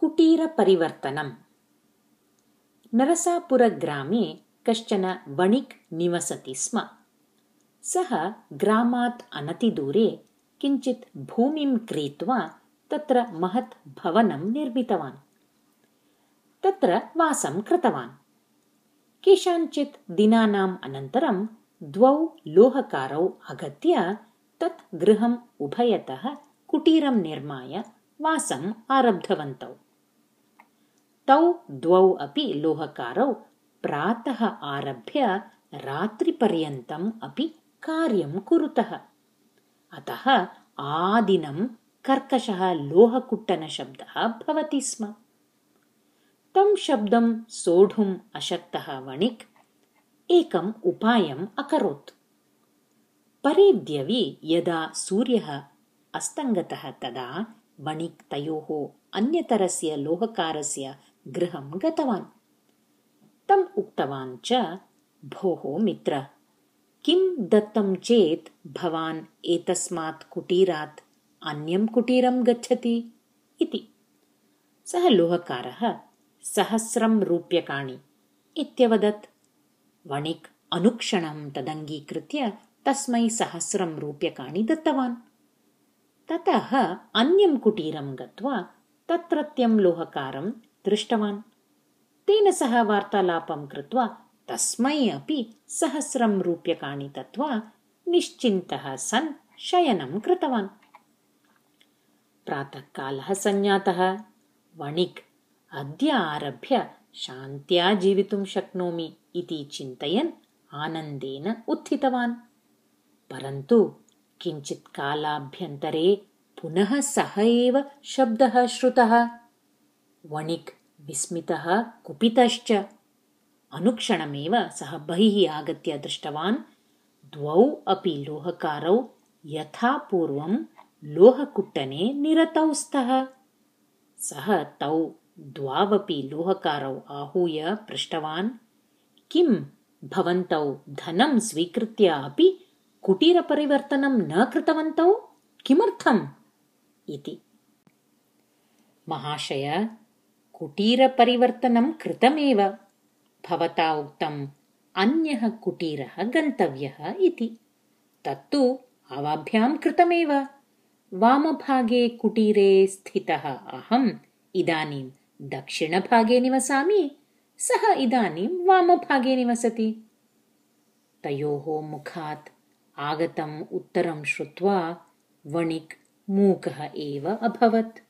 कुटीरपरिवर्तनम्। नरसापुरग्रामे कश्चन वणिक् निवसति स्म। सः ग्रामात् अनतिदूरे किञ्चित् भूमिं क्रीत्वा तत्र महत् भवनं निर्मितवान्। तत्र वासं कृतवान्। केषाञ्चित् दिनानाम् अनन्तरं द्वौ लोहकारौ आगत्य तत् गृहम् उभयतः कुटीरं निर्माय वासम् आरब्धवन्तौ तौ द्वौ अपि लोहकारौ प्रातः आरभ्य रात्रिपर्यन्तम् अपि कार्यं कुरुतः। अतः आदिनं कर्कशः लोहकुट्टनशब्दः भवति स्म। तं शब्दं सोढुम् अशक्तः वणिक् एकम् उपायम् अकरोत्। परेद्यवि यदा सूर्यः अस्तङ्गतः तदा वणिक् तयोः अन्यतरस्य लोहकारस्य गृहं गतवान्। तम् उक्तवान् च भोः मित्र किं दत्तं चेत् भवान् एतस्मात् कुटीरात् अन्यं कुटीरं गच्छति इति। सः लोहकारः सहस्रं रूप्यकाणि इत्यवदत्। वणिक् अनुक्षणं तदङ्गीकृत्य तस्मै सहस्रं रूप्यकाणि दत्तवान्। ततः अन्यं कुटीरं गत्वा तत्रत्यं लोहकारं दृष्टवान्। तेन सह वार्तालापं कृत्वा तस्मै अपि सहस्रं रूप्यकाणि दत्त्वा निश्चिन्तः सन् शयनं कृतवान्। प्रातःकालः सञ्जातः वणिक् अद्य आरभ्य शान्त्या जीवितुं शक्नोमि इति चिन्तयन् आनन्देन उत्थितवान्। परन्तु किञ्चित् कालाभ्यन्तरे पुनः सः एव शब्दः श्रुतः वणिक् विस्मितः कुपितश्च। अनुक्षणमेव सः बहिः आगत्य दृष्टवान् द्वौ अपि लोहकारौ यथा पूर्वं लोहकुट्टने निरतौ स्तः। सः तौ द्वावपि लोहकारौ आहूय पृष्टवान् किं भवन्तौ धनं स्वीकृत्य अपि कुटीरपरिवर्तनं न कृतवन्तौ? किमर्थम् इति। महाशय कुटीरपरिवर्तनं कृतमेव। भवता उक्तम् अन्यः कुटीरः गन्तव्यः इति। तत्तु अवाभ्यां कृतमेव। वामभागे कुटीरे स्थितः अहम् इदानीं दक्षिणभागे निवसामि सः इदानीं वामभागे निवसति। तयोः मुखात् आगतम् उत्तरं श्रुत्वा वणिक् मूकः एव अभवत्